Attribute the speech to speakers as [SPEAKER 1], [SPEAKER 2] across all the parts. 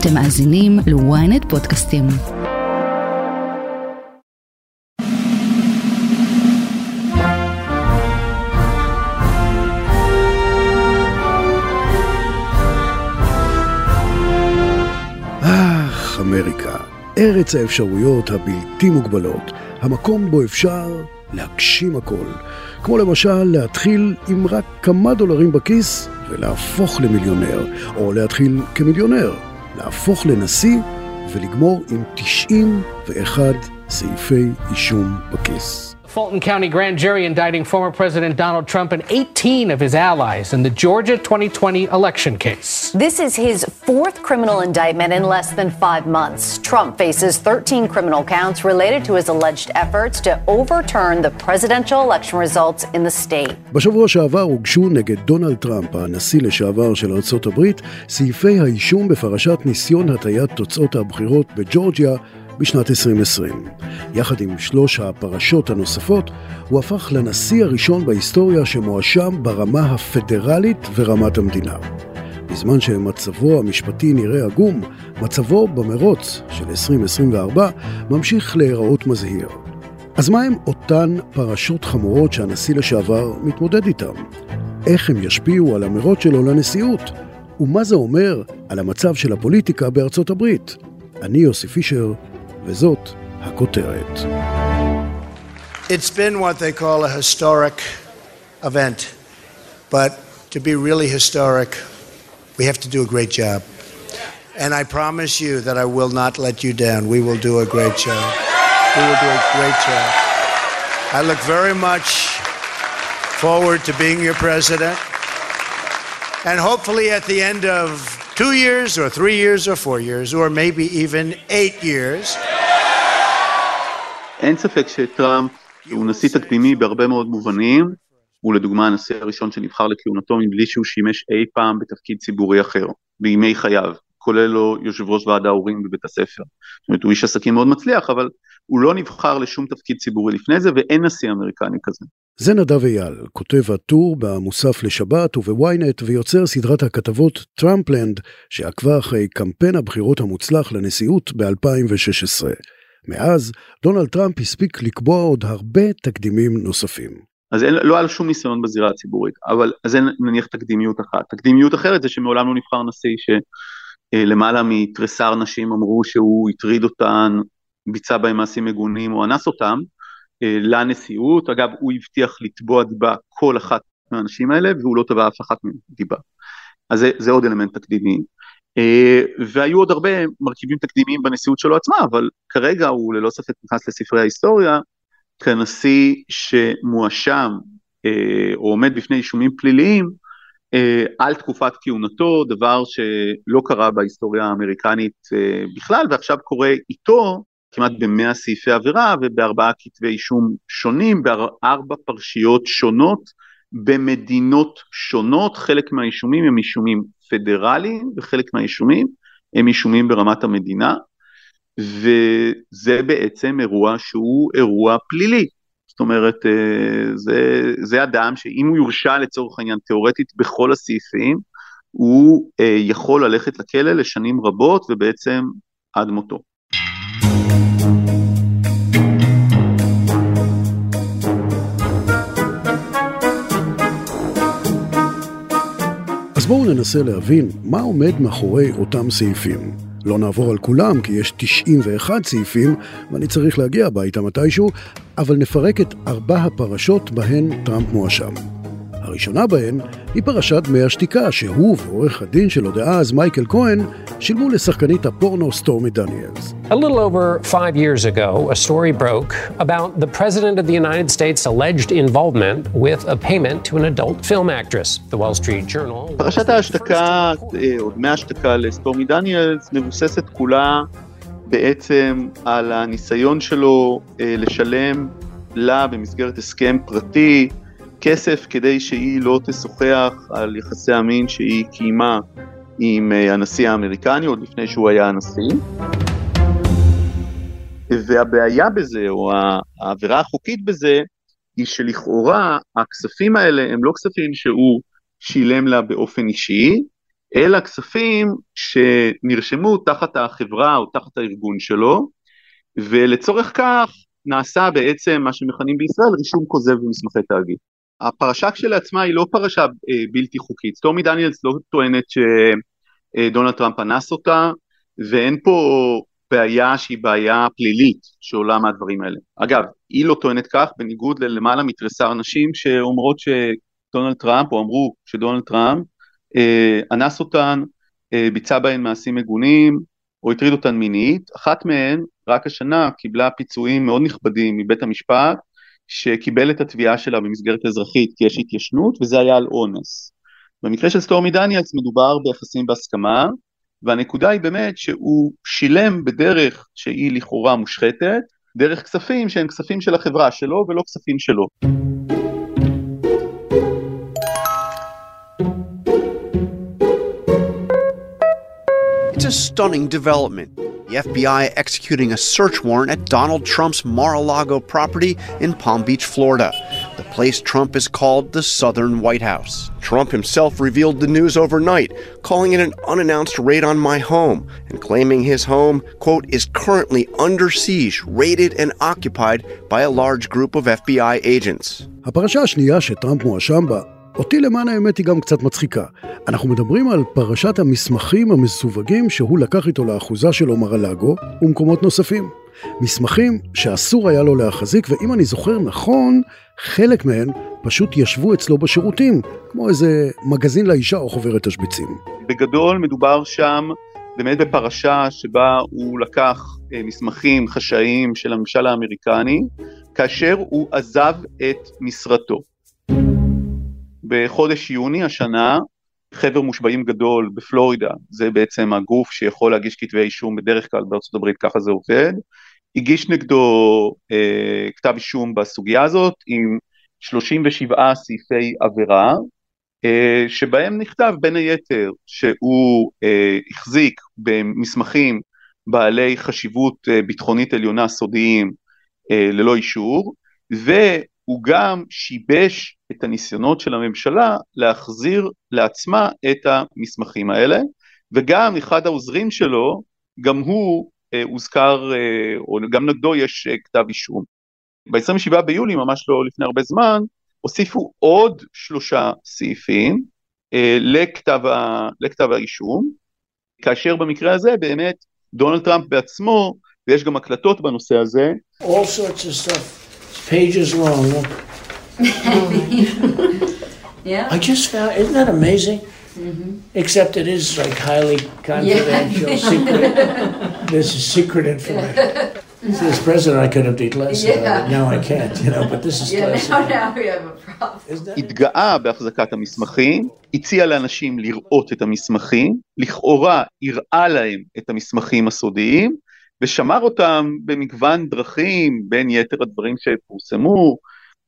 [SPEAKER 1] אתם מאזינים ל-ynet פודקאסטים.
[SPEAKER 2] אך, אמריקה, ארץ האפשרויות הבלתי מוגבלות, המקום בו אפשר להגשים הכל. כמו למשל להתחיל עם רק כמה דולרים בכיס ולהפוך למיליונר, או להתחיל כמיליונר, להפוך לנשיא ולגמור עם 91 סעיפי אישום בכיס.
[SPEAKER 3] Fulton County grand jury indicting former President Donald Trump and 18 of his allies in the Georgia 2020 election case.
[SPEAKER 4] This is his fourth criminal indictment in less than five months. Trump faces 13 criminal counts related to his alleged efforts to overturn the presidential election results in the state.
[SPEAKER 2] בשבוע שעבר הוגשו נגד דונלד טראמפ, הנשיא לשעבר של ארצות הברית, סעיפי האישום בפרשת ניסיון הטיית תוצאות הבחירות בג'ורג'יה בשנת 2020. יחד עם שלוש הפרשות הנוספות, הוא הפך לנשיא הראשון בהיסטוריה שמואשם ברמה הפדרלית ורמת המדינה. בזמן שמצבו המשפטי נראה עגום, מצבו במרוץ של 2024 ממשיך להיראות מזהיר. אז מה הם אותן פרשות חמורות שהנשיא לשעבר מתמודד איתן? איך הם ישפיעו על המרוץ שלו לנשיאות? ומה זה אומר על המצב של הפוליטיקה בארצות הברית? אני יוסי פישר, וזאת הכותרת.
[SPEAKER 5] It's been what they call a historic event. But to be really historic, we have to do a great job. And I promise you that I will not let you down. We will do a great job. We will do a great job. I look very much forward to being your president. And hopefully, at the end of two years, or three years, or four years, or maybe even eight years,
[SPEAKER 6] אין ספק שטראמפ הוא נשיא תקדימי בהרבה מאוד מובנים, הוא לדוגמה הנשיא הראשון שנבחר לכהונתו מבלי שהוא שימש אי פעם בתפקיד ציבורי אחר, בימי חייו, כולל לו יושב ראש ועד ההורים בבית הספר. זאת אומרת, הוא איש עסקים מאוד מצליח, אבל הוא לא נבחר לשום תפקיד ציבורי לפני זה, ואין נשיא אמריקני כזה.
[SPEAKER 2] זה נדב אייל, כותב הטור במוסף לשבת ובוויינט ויוצר סדרת הכתבות טראמפלנד, שעקבה אחרי קמפיין הבחירות המוצלח לנשיאות ב-2016. מאז, דונלד טראמפ הספיק לקבוע עוד הרבה תקדימים נוספים.
[SPEAKER 6] אז אין, לא היה לו שום ניסיון בזירה הציבורית, אבל אז אין נניח תקדימיות אחת. תקדימיות אחרת זה שמעולם לא נבחר נשיא שלמעלה מתריסר נשים אמרו שהוא הטריד אותן, ביצע בהם מעשים מגונים או אנס אותם, אה, לנשיאות. אגב, הוא הבטיח לתבוע דיבה כל אחת מהאנשים האלה, והוא לא תבע אף אחת מהן דיבה. אז זה, זה עוד אלמנט תקדימי. אה, והיו עוד הרבה מרכיבים תקדימיים בנשיאות שלו עצמה, אבל כרגע הוא ללא ספק נכנס לספרי ההיסטוריה. כנשיא שמואשם אה, או עומד בפני אישומים פליליים אה, על תקופת כהונתו, דבר שלא קרה בהיסטוריה האמריקנית בכלל, ועכשיו קורה איתו כמעט במאה סעיפי עבירה ובארבעה כתבי אישום שונים, בארבע פרשיות שונות במדינות שונות, חלק מהאישומים הם אישומים פדרליים וחלק מהאישומים הם אישומים ברמת המדינה, וזה בעצם אירוע שהוא אירוע פלילי. זאת אומרת, אה, זה, זה אדם שאם הוא יורשע לצורך העניין תיאורטית בכל הסעיפים, הוא אה, יכול ללכת לכלא לשנים רבות ובעצם עד מותו.
[SPEAKER 2] בואו ננסה להבין מה עומד מאחורי אותם סעיפים. לא נעבור על כולם, כי יש 91 סעיפים, ואני צריך להגיע הביתה מתישהו, אבל נפרק את ארבע הפרשות בהן טראמפ מואשם. הראשונה בהן היא פרשת דמי השתיקה, שהוא ועורך הדין שלו דאז, מייקל כהן, שילמו לשחקנית הפורנו סטורמי דניאלס.
[SPEAKER 7] A little over five years ago, a story broke about the President of the United States' alleged involvement with a payment to an adult film actress. The Wall Street Journal...
[SPEAKER 6] פרשת ההשתקה, או דמי ההשתקה לסטורמי דניאלס, מבוססת כולה בעצם על הניסיון שלו לשלם לה במסגרת הסכם פרטי, כסף כדי שהיא לא תשוחח על יחסי המין שהיא קיימה עם הנשיא האמריקני עוד לפני שהוא היה הנשיא. והבעיה בזה, או העבירה החוקית בזה, היא שלכאורה הכספים האלה הם לא כספים שהוא שילם לה באופן אישי, אלא כספים שנרשמו תחת החברה או תחת הארגון שלו, ולצורך כך נעשה בעצם מה שמכנים בישראל רישום כוזב במסמכי תאגיד. הפרשה כשלעצמה היא לא פרשה אה, בלתי חוקית, סטורמי דניאלס לא טוענת שדונלד טראמפ אנס אותה, ואין פה בעיה שהיא בעיה פלילית שעולה מהדברים האלה. אגב, היא לא טוענת כך, בניגוד ללמעלה מתריסר נשים שאומרות שדונלד טראמפ, או אמרו שדונלד טראמפ אה, אנס אותן, אה, ביצע בהן מעשים מגונים, או הטריד אותן מינית, אחת מהן רק השנה קיבלה פיצויים מאוד נכבדים מבית המשפט, שקיבל את התביעה שלה במסגרת אזרחית כי יש התיישנות, וזה היה על אונס. במקרה של סטורמי דניאלס מדובר ביחסים בהסכמה, והנקודה היא באמת שהוא שילם בדרך שהיא לכאורה מושחתת, דרך כספים שהם כספים של החברה שלו ולא כספים שלו.
[SPEAKER 8] It's a stunning development. The FBI executing a search warrant at Donald Trump's Mar-a-Lago property in Palm Beach, Florida, the place Trump has called the Southern White House. Trump himself revealed the news overnight, calling it an unannounced raid on my home and claiming his home, quote, is currently under siege, raided and occupied by a large group of FBI agents.
[SPEAKER 2] הפרשה השנייה שטראמפ מואשם בה אותי למען האמת היא גם קצת מצחיקה. אנחנו מדברים על פרשת המסמכים המסווגים שהוא לקח איתו לאחוזה שלו מרלגו ומקומות נוספים. מסמכים שאסור היה לו להחזיק, ואם אני זוכר נכון, חלק מהם פשוט ישבו אצלו בשירותים, כמו איזה מגזין לאישה או חוברת תשביצים.
[SPEAKER 6] בגדול מדובר שם באמת בפרשה שבה הוא לקח אה, מסמכים חשאיים של הממשל האמריקני, כאשר הוא עזב את משרתו. בחודש יוני השנה חבר מושבעים גדול בפלורידה, זה בעצם הגוף שיכול להגיש כתבי אישום בדרך כלל בארצות הברית, ככה זה עובד, הגיש נגדו אה, כתב אישום בסוגיה הזאת עם 37 סעיפי עבירה, אה, שבהם נכתב בין היתר שהוא אה, החזיק במסמכים בעלי חשיבות אה, ביטחונית עליונה סודיים אה, ללא אישור, ו... הוא גם שיבש את הניסיונות של הממשלה להחזיר לעצמה את המסמכים האלה, וגם אחד העוזרים שלו, גם הוא אה, הוזכר, אה, או גם נגדו יש אה, כתב אישום. ב-27 ביולי, ממש לא לפני הרבה זמן, הוסיפו עוד שלושה סעיפים אה, לכתב, ה, לכתב האישום, כאשר במקרה הזה באמת דונלד טראמפ בעצמו, ויש גם הקלטות בנושא הזה,
[SPEAKER 5] All sorts of stuff. pages long. Look.
[SPEAKER 9] Yeah.
[SPEAKER 5] I just found, isn't that amazing? Except it is like highly confidential, secret. This is secret information. See, as president, I could have did less of
[SPEAKER 9] Yeah.
[SPEAKER 5] it. Now I can't, you know, but this is
[SPEAKER 9] Yeah,
[SPEAKER 5] classic.
[SPEAKER 9] now, now we have a problem.
[SPEAKER 5] Isn't that-
[SPEAKER 6] התגאה בהחזקת המסמכים, הציע לאנשים לראות את המסמכים, לכאורה הראה להם את המסמכים הסודיים, ושמר אותם במגוון דרכים, בין יתר הדברים שפורסמו,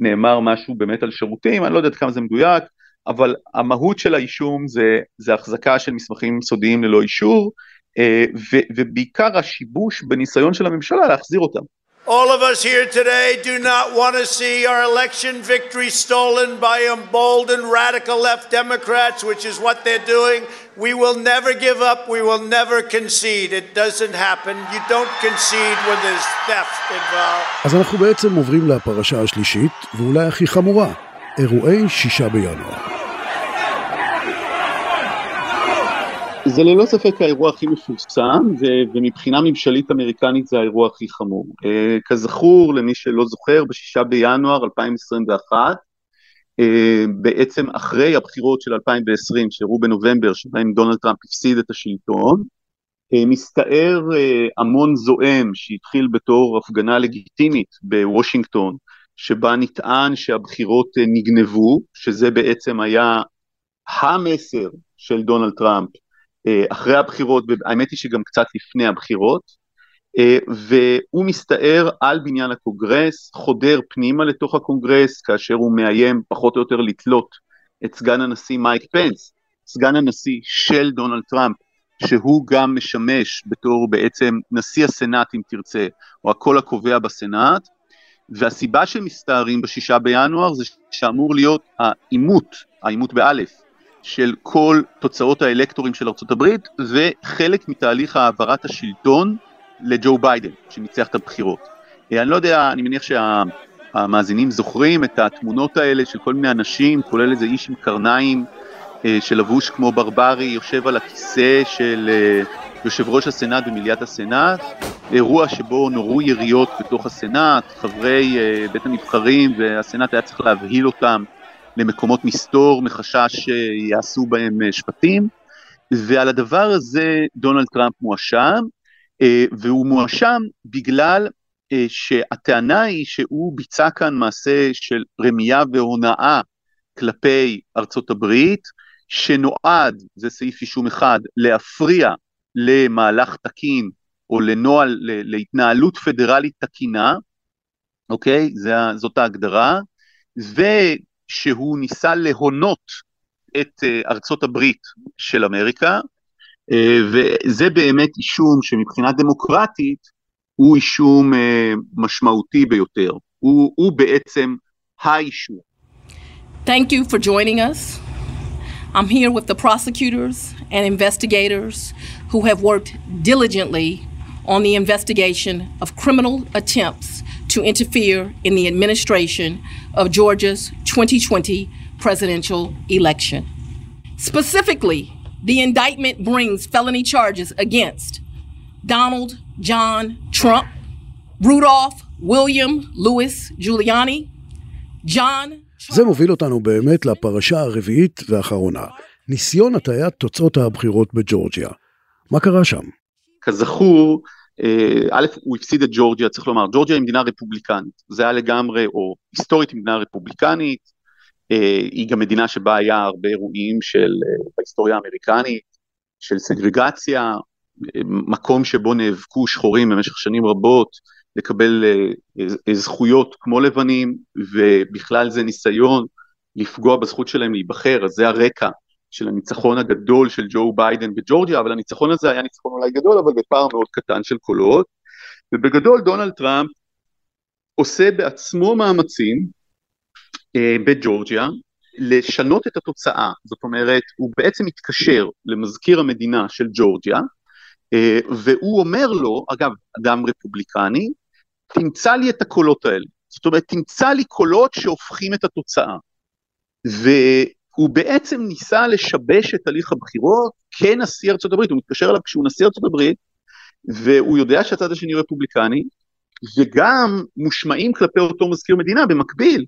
[SPEAKER 6] נאמר משהו באמת על שירותים, אני לא יודע עד כמה זה מדויק, אבל המהות של האישום זה, זה החזקה של מסמכים סודיים ללא אישור, אה, ו- ובעיקר השיבוש בניסיון של הממשלה להחזיר אותם.
[SPEAKER 10] All of us here today do not want to see our election victory stolen by emboldened radical left Democrats, which is what they're doing. We will never give up. We will never concede. It doesn't happen. You don't concede when there's theft involved.
[SPEAKER 2] אז אנחנו בעצם עוברים לפרשה השלישית, ואולי הכי חמורה, אירועי שישה בינואר.
[SPEAKER 6] זה ללא ספק האירוע הכי מפורסם, ו- ומבחינה ממשלית אמריקנית זה האירוע הכי חמור. אה, כזכור, למי שלא זוכר, בשישה בינואר 2021, אה, בעצם אחרי הבחירות של 2020, שאירעו בנובמבר, שבהם דונלד טראמפ הפסיד את השלטון, אה, מסתער אה, המון זועם שהתחיל בתור הפגנה לגיטימית בוושינגטון, שבה נטען שהבחירות אה, נגנבו, שזה בעצם היה המסר של דונלד טראמפ אחרי הבחירות, והאמת היא שגם קצת לפני הבחירות, אה, והוא מסתער על בניין הקונגרס, חודר פנימה לתוך הקונגרס, כאשר הוא מאיים פחות או יותר לתלות את סגן הנשיא מייק פנס, סגן הנשיא של דונלד טראמפ, שהוא גם משמש בתור בעצם נשיא הסנאט אם תרצה, או הקול הקובע בסנאט, והסיבה שמסתערים בשישה בינואר זה שאמור להיות האימות, האימות באלף, של כל תוצאות האלקטורים של ארה"ב וחלק מתהליך העברת השלטון לג'ו ביידן שניצח את הבחירות. אני לא יודע, אני מניח שהמאזינים זוכרים את התמונות האלה של כל מיני אנשים, כולל איזה איש עם קרניים אה, שלבוש כמו ברברי, יושב על הכיסא של אה, יושב ראש הסנאט במליאת הסנאט, אירוע שבו נורו יריות בתוך הסנאט, חברי אה, בית הנבחרים והסנאט היה צריך להבהיל אותם למקומות מסתור מחשש שיעשו בהם שפטים, ועל הדבר הזה דונלד טראמפ מואשם, והוא מואשם בגלל שהטענה היא שהוא ביצע כאן מעשה של רמייה והונאה כלפי ארצות הברית, שנועד, זה סעיף אישום אחד, להפריע למהלך תקין או לנוהל, להתנהלות פדרלית תקינה, אוקיי? זה, זאת ההגדרה, ושהוא ניסה להונות את אה, ארצות הברית של אמריקה, אה, וזה באמת אישום שמבחינה דמוקרטית הוא אישום אה, משמעותי ביותר, הוא, הוא בעצם האישום.
[SPEAKER 11] Thank you for joining us. I'm here with the prosecutors and investigators who have worked diligently on the investigation of criminal attempts to interfere in the administration of Georgia's 2020 presidential election. Specifically, the indictment brings felony charges against Donald John Trump, Rudolph William Louis Giuliani, John
[SPEAKER 2] זה מוביל אותנו באמת לפרשה הרביעית והאחרונה, ניסיון הטיית תוצאות הבחירות בג'ורג'יה. מה קרה שם?
[SPEAKER 6] כזכור, אה, א', הוא הפסיד את ג'ורג'יה, צריך לומר, ג'ורג'יה היא מדינה רפובליקנית, זה היה לגמרי, או היסטורית היא מדינה רפובליקנית, אה, היא גם מדינה שבה היה הרבה אירועים של, אה, בהיסטוריה האמריקנית, של סגרגציה, מקום שבו נאבקו שחורים במשך שנים רבות, לקבל אה, אה, זכויות כמו לבנים, ובכלל זה ניסיון לפגוע בזכות שלהם להיבחר, אז זה הרקע של הניצחון הגדול של ג'ו ביידן בג'ורג'יה, אבל הניצחון הזה היה ניצחון אולי גדול, אבל בפער מאוד קטן של קולות, ובגדול דונלד טראמפ עושה בעצמו מאמצים אה, בג'ורג'יה לשנות את התוצאה, זאת אומרת, הוא בעצם מתקשר למזכיר המדינה של ג'ורג'יה, אה, והוא אומר לו, אגב, אדם רפובליקני, תמצא לי את הקולות האלה. זאת אומרת, תמצא לי קולות שהופכים את התוצאה. והוא בעצם ניסה לשבש את הליך הבחירות כנשיא ארצות הברית, הוא מתקשר אליו כשהוא נשיא ארצות הברית, והוא יודע שהצד השני רפובליקני, וגם מושמעים כלפי אותו מזכיר מדינה במקביל,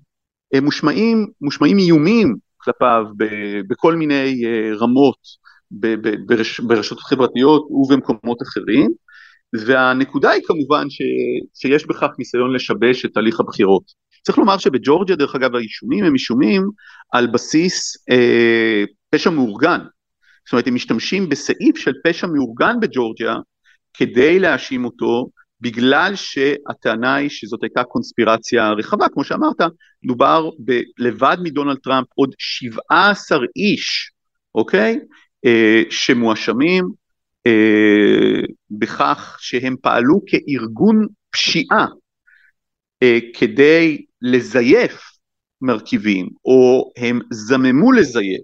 [SPEAKER 6] מושמעים, מושמעים איומים כלפיו בכל מיני אה, רמות ברש, ברשתות חברתיות ובמקומות אחרים, והנקודה היא כמובן ש, שיש בכך ניסיון לשבש את הליך הבחירות. צריך לומר שבג'ורג'יה דרך אגב האישומים הם אישומים על בסיס אה, פשע מאורגן. זאת אומרת הם משתמשים בסעיף של פשע מאורגן בג'ורג'יה כדי להאשים אותו בגלל שהטענה היא שזאת הייתה קונספירציה רחבה, כמו שאמרת, דובר ב, לבד מדונלד טראמפ עוד 17 איש, אוקיי? אה, שמואשמים אה, בכך שהם פעלו כארגון פשיעה אה, כדי לזייף מרכיבים, או הם זממו לזייף,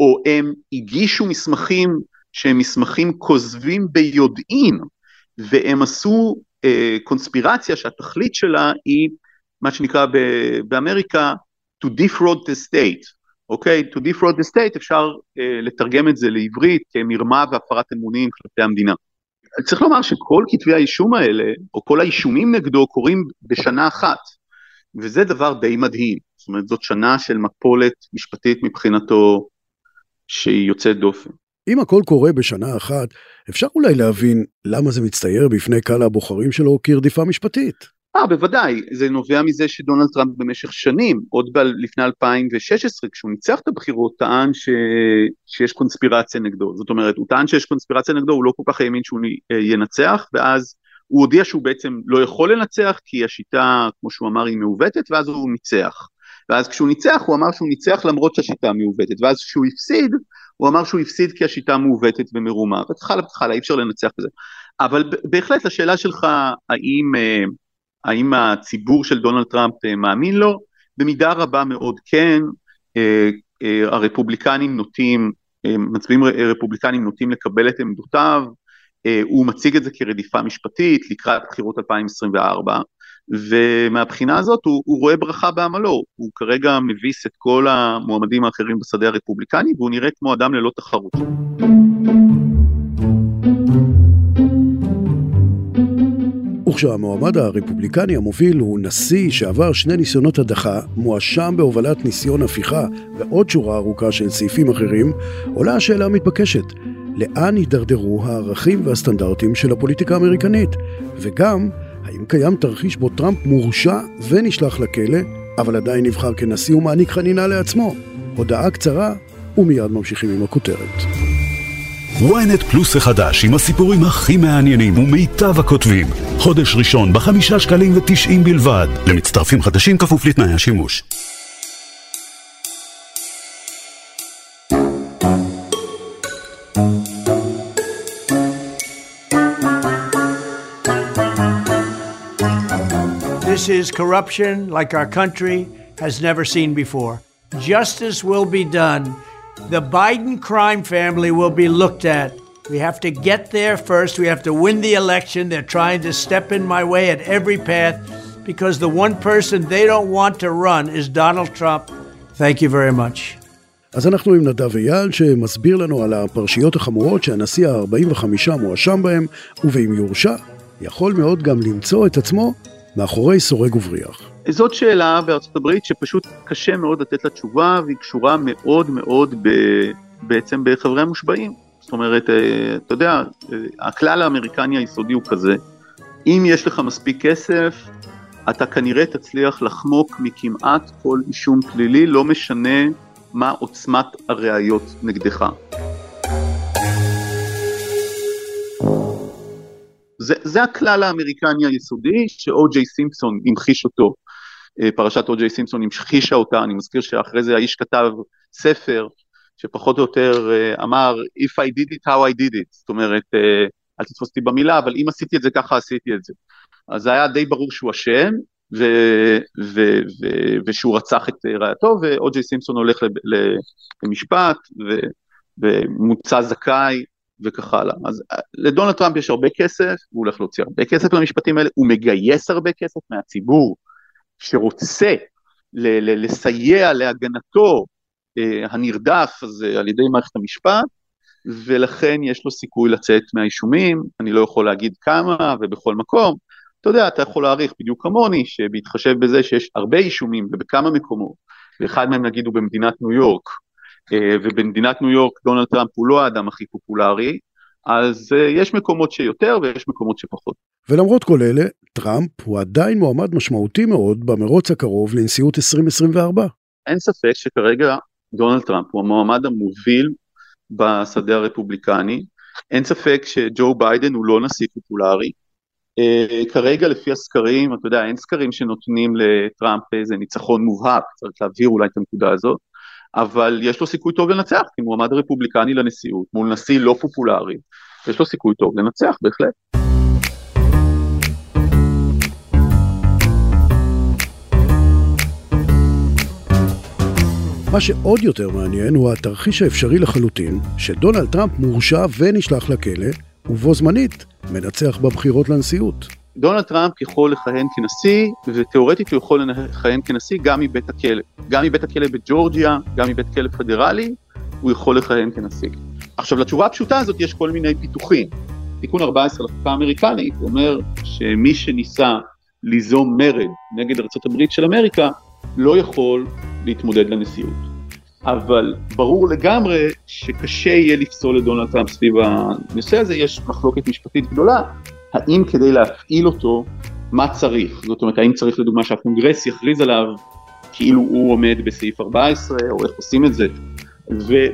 [SPEAKER 6] או הם הגישו מסמכים שהם מסמכים כוזבים ביודעין, והם עשו קונספירציה שהתכלית שלה היא מה שנקרא באמריקה to defraud the state, אוקיי? To defraud the state אפשר uh, לתרגם את זה לעברית כמרמה והפרת אמונים כלפי המדינה. צריך לומר שכל כתבי האישום האלה, או כל האישומים נגדו, קורים בשנה אחת, וזה דבר די מדהים. זאת אומרת, זאת שנה של מפולת משפטית מבחינתו שהיא יוצאת דופן.
[SPEAKER 2] אם הכל קורה בשנה אחת, אפשר אולי להבין למה זה מצטייר בפני קהל הבוחרים שלו כרדיפה משפטית.
[SPEAKER 6] אה, בוודאי, זה נובע מזה שדונלד טראמפ במשך שנים, עוד ב- לפני 2016, כשהוא ניצח את הבחירות, טען ש... שיש קונספירציה נגדו. זאת אומרת, הוא טען שיש קונספירציה נגדו, הוא לא כל כך האמין שהוא אה, ינצח, ואז הוא הודיע שהוא בעצם לא יכול לנצח, כי השיטה, כמו שהוא אמר, היא מעוותת, ואז הוא ניצח. ואז כשהוא ניצח, הוא אמר שהוא ניצח למרות שהשיטה מעוותת, ואז כשהוא הפסיד, הוא אמר שהוא הפסיד כי השיטה מעוותת ומרומה, וכך הלאה, אי אפשר לנצח בזה. אבל בהחלט לשאלה שלך, האם... אה, האם הציבור של דונלד טראמפ אה, מאמין לו? במידה רבה מאוד כן, אה, הרפובליקנים נוטים, מצביעים רפובליקנים נוטים לקבל את עמדותיו, הוא מציג את זה כרדיפה משפטית לקראת בחירות 2024, ומהבחינה הזאת הוא, הוא רואה ברכה בעמלו, הוא כרגע מביס את כל המועמדים האחרים בשדה הרפובליקני והוא נראה כמו אדם ללא תחרות.
[SPEAKER 2] וכשהמועמד הרפובליקני המוביל הוא נשיא שעבר שני ניסיונות הדחה, מואשם בהובלת ניסיון הפיכה ועוד שורה ארוכה של סעיפים אחרים, עולה השאלה המתבקשת, לאן הידרדרו הערכים והסטנדרטים של הפוליטיקה האמריקנית? וגם, האם קיים תרחיש בו טראמפ מורשע ונשלח לכלא, אבל עדיין נבחר כנשיא ומעניק חנינה לעצמו? הודעה קצרה, ומיד ממשיכים עם הכותרת.
[SPEAKER 12] ynet פלוס החדש עם הסיפורים הכי מעניינים ומיטב הכותבים. חודש ראשון בחמישה שקלים ותשעים בלבד. למצטרפים חדשים כפוף לתנאי השימוש.
[SPEAKER 10] This is corruption like our country has never seen before. Justice will be done. The Biden crime family will be looked at. We have to get there first. We have to win the election. They're trying to step in my way at every path because the one person they don't want to run is Donald Trump. Thank you very much.
[SPEAKER 2] אז אנחנו עם נדב אייל שמסביר לנו על הפרשיות החמורות שהנשיא ה-45 מואשם בהם, ואם יורשע, יכול מאוד גם למצוא את עצמו מאחורי סורג ובריח.
[SPEAKER 6] זאת שאלה בארצות הברית שפשוט קשה מאוד לתת לה תשובה והיא קשורה מאוד מאוד ב, בעצם בחברי המושבעים. זאת אומרת, אה, אתה יודע, אה, הכלל האמריקני היסודי הוא כזה, אם יש לך מספיק כסף, אתה כנראה תצליח לחמוק מכמעט כל אישום פלילי, לא משנה מה עוצמת הראיות נגדך. זה, זה הכלל האמריקני היסודי שאו.ג'יי סימפסון המחיש אותו, אה, פרשת או.ג'יי סימפסון המחישה אותה, אני מזכיר שאחרי זה האיש כתב ספר שפחות או יותר אה, אמר If I did it, how I did it, זאת אומרת, אה, אל תתפוס אותי במילה, אבל אם עשיתי את זה ככה עשיתי את זה. אז זה היה די ברור שהוא אשם, ו, ו, ו, ושהוא רצח את רעייתו, ואו.ג'יי סימפסון הולך למשפט, ו, ומוצא זכאי, וכך הלאה. אז לדונלד טראמפ יש הרבה כסף, הוא הולך להוציא הרבה כסף למשפטים האלה, הוא מגייס הרבה כסף מהציבור שרוצה ל- ל- לסייע להגנתו אה, הנרדף הזה על ידי מערכת המשפט, ולכן יש לו סיכוי לצאת מהאישומים, אני לא יכול להגיד כמה ובכל מקום. אתה יודע, אתה יכול להעריך בדיוק כמוני, שבהתחשב בזה שיש הרבה אישומים ובכמה מקומות, ואחד מהם נגיד הוא במדינת ניו יורק, אה, ובמדינת ניו יורק דונלד טראמפ הוא לא האדם הכי פופולרי, אז אה, יש מקומות שיותר ויש מקומות שפחות.
[SPEAKER 2] ולמרות כל אלה, טראמפ הוא עדיין מועמד משמעותי מאוד במרוץ הקרוב לנשיאות 2024.
[SPEAKER 6] אין ספק שכרגע דונלד טראמפ הוא המועמד המוביל בשדה הרפובליקני, אין ספק שג'ו ביידן הוא לא נשיא פופולרי. Uh, כרגע לפי הסקרים, אתה יודע, אין סקרים שנותנים לטראמפ איזה ניצחון מובהק, צריך להבהיר אולי את הנקודה הזאת, אבל יש לו סיכוי טוב לנצח, כי מועמד רפובליקני לנשיאות מול נשיא לא פופולרי, יש לו סיכוי טוב לנצח בהחלט.
[SPEAKER 2] מה שעוד יותר מעניין הוא התרחיש האפשרי לחלוטין שדונלד טראמפ מורשע ונשלח לכלא, ובו זמנית מנצח בבחירות לנשיאות.
[SPEAKER 6] דונלד טראמפ יכול לכהן כנשיא, ותאורטית הוא יכול לכהן כנשיא גם מבית הכלא. גם מבית הכלא בג'ורג'יה, גם מבית כלא פדרלי, הוא יכול לכהן כנשיא. עכשיו, לתשובה הפשוטה הזאת יש כל מיני פיתוחים. תיקון 14 לחוקה האמריקנית אומר שמי שניסה ליזום מרד נגד ארה"ב של אמריקה, לא יכול להתמודד לנשיאות. אבל ברור לגמרי שקשה יהיה לפסול את דונלד טראמפ סביב הנושא הזה, יש מחלוקת משפטית גדולה, האם כדי להפעיל אותו, מה צריך? זאת אומרת, האם צריך לדוגמה שהקונגרס יכריז עליו כאילו הוא עומד בסעיף 14, או איך עושים את זה?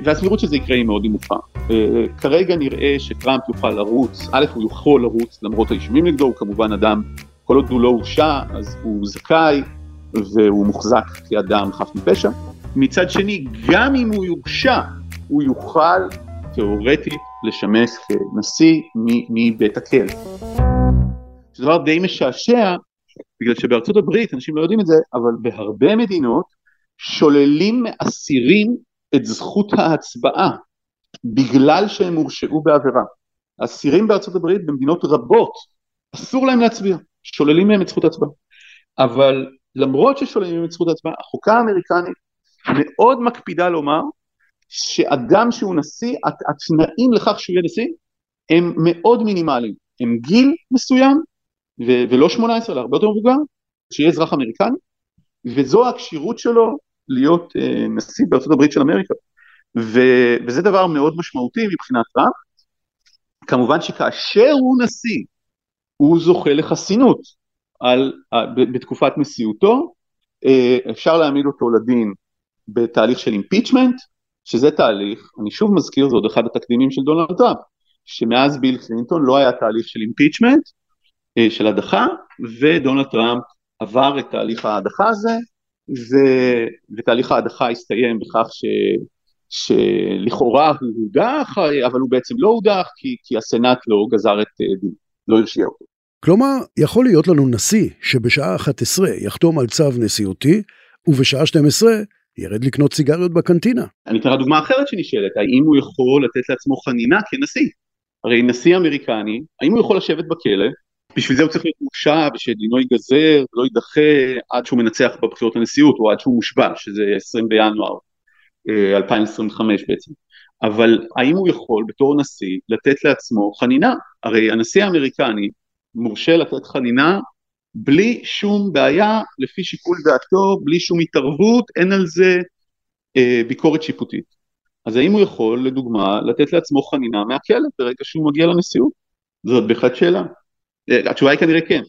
[SPEAKER 6] והסבירות שזה יקרה היא מאוד נמוכה. אה, כרגע נראה שטראמפ יוכל לרוץ, א', הוא יכול לרוץ למרות האישומים נגדו, הוא כמובן אדם, כל עוד הוא לא הורשע, אז הוא זכאי, והוא מוחזק כאדם חף מפשע. מצד שני, גם אם הוא יורשע, הוא יוכל תאורטית לשמש כנשיא מבית הכלא. זה דבר די משעשע, בגלל שבארצות הברית, אנשים לא יודעים את זה, אבל בהרבה מדינות שוללים מאסירים את זכות ההצבעה בגלל שהם הורשעו בעבירה. אסירים בארצות הברית במדינות רבות אסור להם להצביע, שוללים מהם את זכות ההצבעה. אבל למרות ששוללים מהם את זכות ההצבעה, החוקה האמריקנית מאוד מקפידה לומר שאדם שהוא נשיא, התנאים לכך שהוא יהיה נשיא הם מאוד מינימליים, הם גיל מסוים ו- ולא 18 אלא הרבה יותר מבוגר, שיהיה אזרח אמריקני, וזו הכשירות שלו להיות אה, נשיא בארצות הברית של אמריקה. ו- וזה דבר מאוד משמעותי מבחינת טראמפ. כמובן שכאשר הוא נשיא, הוא זוכה לחסינות על, בתקופת נשיאותו, אה, אפשר להעמיד אותו לדין בתהליך של impeachment, שזה תהליך, אני שוב מזכיר, זה עוד אחד התקדימים של דונלד טראמפ, שמאז ביל קלינטון לא היה תהליך של impeachment, אה, של הדחה, ודונלד טראמפ עבר את תהליך ההדחה הזה, ו... ותהליך ההדחה הסתיים בכך ש... שלכאורה הוא הודח, אבל הוא בעצם לא הודח, כי, כי הסנאט לא גזר את אה, דין, לא הרשיע אותו.
[SPEAKER 2] כלומר, יכול להיות לנו נשיא שבשעה 11 יחתום על צו נשיאותי, ובשעה 12 ירד לקנות סיגריות בקנטינה.
[SPEAKER 6] אני אתן לך דוגמה אחרת שנשאלת, האם הוא יכול לתת לעצמו חנינה כנשיא? הרי נשיא אמריקני, האם הוא יכול לשבת בכלא? בשביל זה הוא צריך להיות מורשע ושדינו ייגזר, לא יידחה עד שהוא מנצח בבחירות הנשיאות או עד שהוא מושבע, שזה 20 בינואר 2025 אה, בעצם. אבל האם הוא יכול בתור נשיא לתת לעצמו חנינה? הרי הנשיא האמריקני מורשה לתת חנינה בלי שום בעיה, לפי שיקול דעתו, בלי שום התערבות, אין על זה אה, ביקורת שיפוטית. אז האם הוא יכול, לדוגמה, לתת לעצמו חנינה מהכלא ברגע שהוא מגיע לנשיאות? זאת בהחלט שאלה. אה, התשובה היא כנראה כן.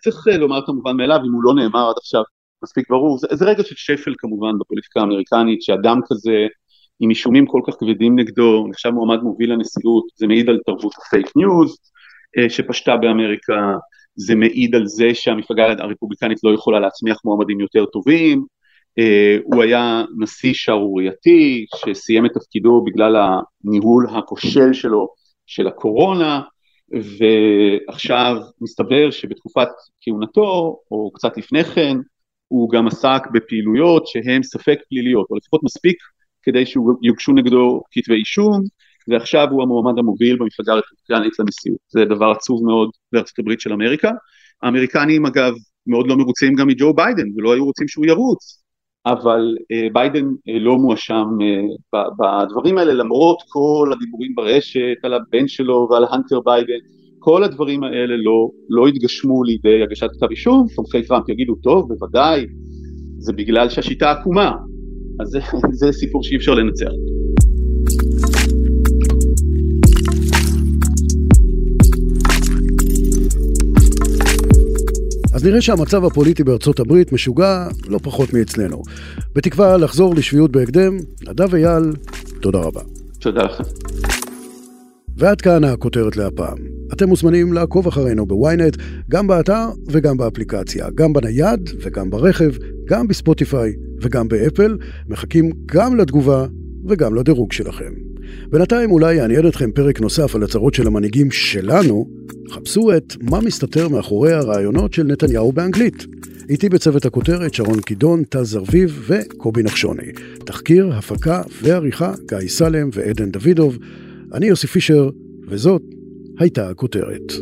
[SPEAKER 6] צריך אה, לומר כמובן מאליו, אם הוא לא נאמר עד עכשיו מספיק ברור, זה, זה רגע של שפל כמובן בפוליטיקה האמריקנית, שאדם כזה עם אישומים כל כך כבדים נגדו, נחשב מועמד מוביל לנשיאות, זה מעיד על תרבות הפייק ניוז אה, שפשטה באמריקה, זה מעיד על זה שהמפלגה הרפובליקנית לא יכולה להצמיח מועמדים יותר טובים, אה, הוא היה נשיא שערורייתי שסיים את תפקידו בגלל הניהול הכושל שלו של הקורונה ועכשיו מסתבר שבתקופת כהונתו או קצת לפני כן הוא גם עסק בפעילויות שהן ספק פליליות או לפחות מספיק כדי שיוגשו נגדו כתבי אישום ועכשיו הוא המועמד המוביל במפלגה הרפובליקנית לנשיאות. זה דבר עצוב מאוד בארצות הברית של אמריקה. האמריקנים אגב מאוד לא מרוצים גם מג'ו ביידן ולא היו רוצים שהוא ירוץ, אבל uh, ביידן uh, לא מואשם uh, בדברים האלה למרות כל הדיבורים ברשת על הבן שלו ועל האנטר ביידן, כל הדברים האלה לא, לא התגשמו לידי הגשת כתב אישום, תומכי טראמפ יגידו טוב בוודאי זה בגלל שהשיטה עקומה, אז זה, זה סיפור שאי אפשר לנצח.
[SPEAKER 2] אז נראה שהמצב הפוליטי בארצות הברית משוגע לא פחות מאצלנו. בתקווה לחזור לשפיות בהקדם, נדב אייל, תודה רבה.
[SPEAKER 6] תודה לך.
[SPEAKER 2] ועד כאן הכותרת להפעם. אתם מוזמנים לעקוב אחרינו בוויינט, גם באתר וגם באפליקציה, גם בנייד וגם ברכב, גם בספוטיפיי וגם באפל, מחכים גם לתגובה וגם לדירוג שלכם. בינתיים אולי יעניין אתכם פרק נוסף על הצהרות של המנהיגים שלנו, חפשו את מה מסתתר מאחורי הרעיונות של נתניהו באנגלית. איתי בצוות הכותרת שרון קידון, טל זרביב וקובי נחשוני. תחקיר, הפקה ועריכה גיא סלם ועדן דוידוב. אני יוסי פישר, וזאת הייתה הכותרת.